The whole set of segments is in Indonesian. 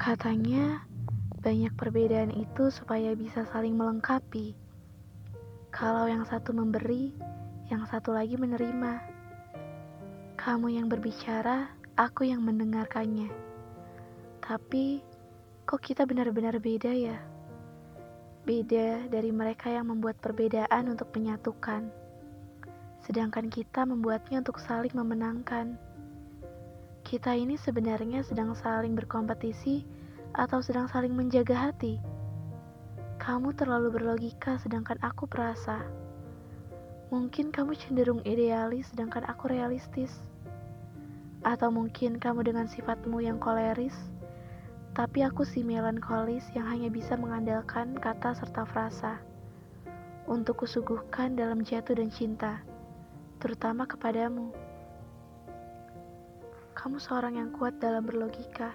Katanya, banyak perbedaan itu supaya bisa saling melengkapi. Kalau yang satu memberi, yang satu lagi menerima. Kamu yang berbicara, aku yang mendengarkannya. Tapi, kok kita benar-benar beda ya? Beda dari mereka yang membuat perbedaan untuk menyatukan. Sedangkan kita membuatnya untuk saling memenangkan. Kita ini sebenarnya sedang saling berkompetisi atau sedang saling menjaga hati. Kamu terlalu berlogika sedangkan aku perasa. Mungkin kamu cenderung idealis sedangkan aku realistis. Atau mungkin kamu dengan sifatmu yang koleris, tapi aku si melankolis yang hanya bisa mengandalkan kata serta frasa untuk kusuguhkan dalam jatuh dan cinta, terutama kepadamu. Kamu seorang yang kuat dalam berlogika,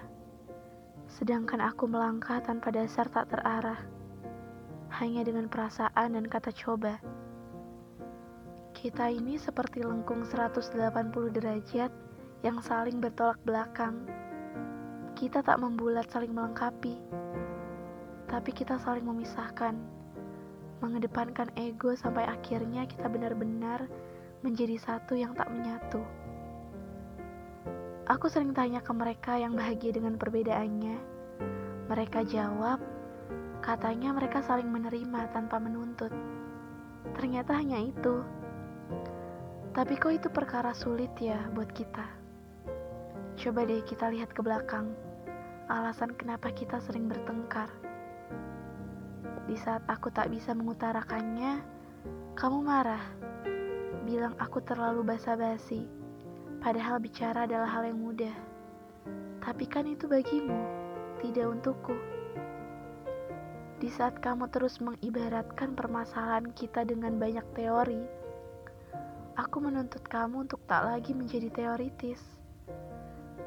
sedangkan aku melangkah tanpa dasar tak terarah, hanya dengan perasaan dan kata coba. Kita ini seperti lengkung 180 derajat yang saling bertolak belakang. Kita tak membulat saling melengkapi, tapi kita saling memisahkan, mengedepankan ego sampai akhirnya kita benar-benar menjadi satu yang tak menyatu. Aku sering tanya ke mereka yang bahagia dengan perbedaannya. Mereka jawab, katanya mereka saling menerima tanpa menuntut. Ternyata hanya itu. Tapi kok itu perkara sulit ya buat kita? Coba deh kita lihat ke belakang. Alasan kenapa kita sering bertengkar. Di saat aku tak bisa mengutarakannya, kamu marah. Bilang aku terlalu basa-basi Padahal bicara adalah hal yang mudah. Tapi kan itu bagimu, tidak untukku. Di saat kamu terus mengibaratkan permasalahan kita dengan banyak teori, aku menuntut kamu untuk tak lagi menjadi teoritis.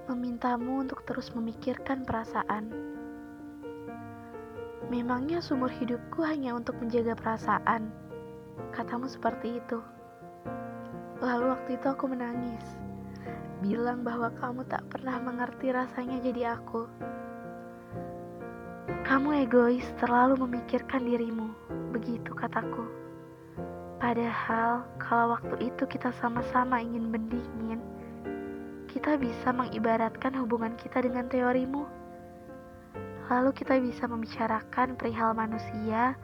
Memintamu untuk terus memikirkan perasaan. Memangnya sumur hidupku hanya untuk menjaga perasaan. Katamu seperti itu. Lalu waktu itu aku menangis bilang bahwa kamu tak pernah mengerti rasanya jadi aku. Kamu egois, terlalu memikirkan dirimu, begitu kataku. Padahal, kalau waktu itu kita sama-sama ingin mendingin, kita bisa mengibaratkan hubungan kita dengan teorimu. Lalu kita bisa membicarakan perihal manusia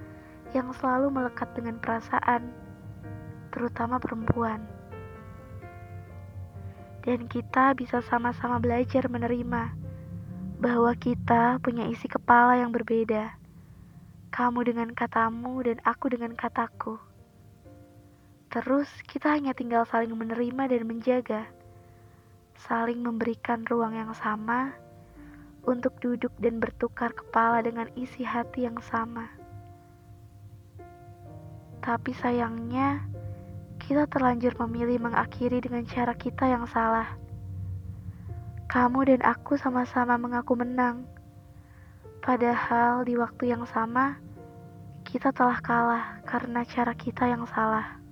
yang selalu melekat dengan perasaan, terutama perempuan dan kita bisa sama-sama belajar menerima bahwa kita punya isi kepala yang berbeda. Kamu dengan katamu dan aku dengan kataku. Terus kita hanya tinggal saling menerima dan menjaga, saling memberikan ruang yang sama untuk duduk dan bertukar kepala dengan isi hati yang sama. Tapi sayangnya, kita terlanjur memilih mengakhiri dengan cara kita yang salah. Kamu dan aku sama-sama mengaku menang, padahal di waktu yang sama kita telah kalah karena cara kita yang salah.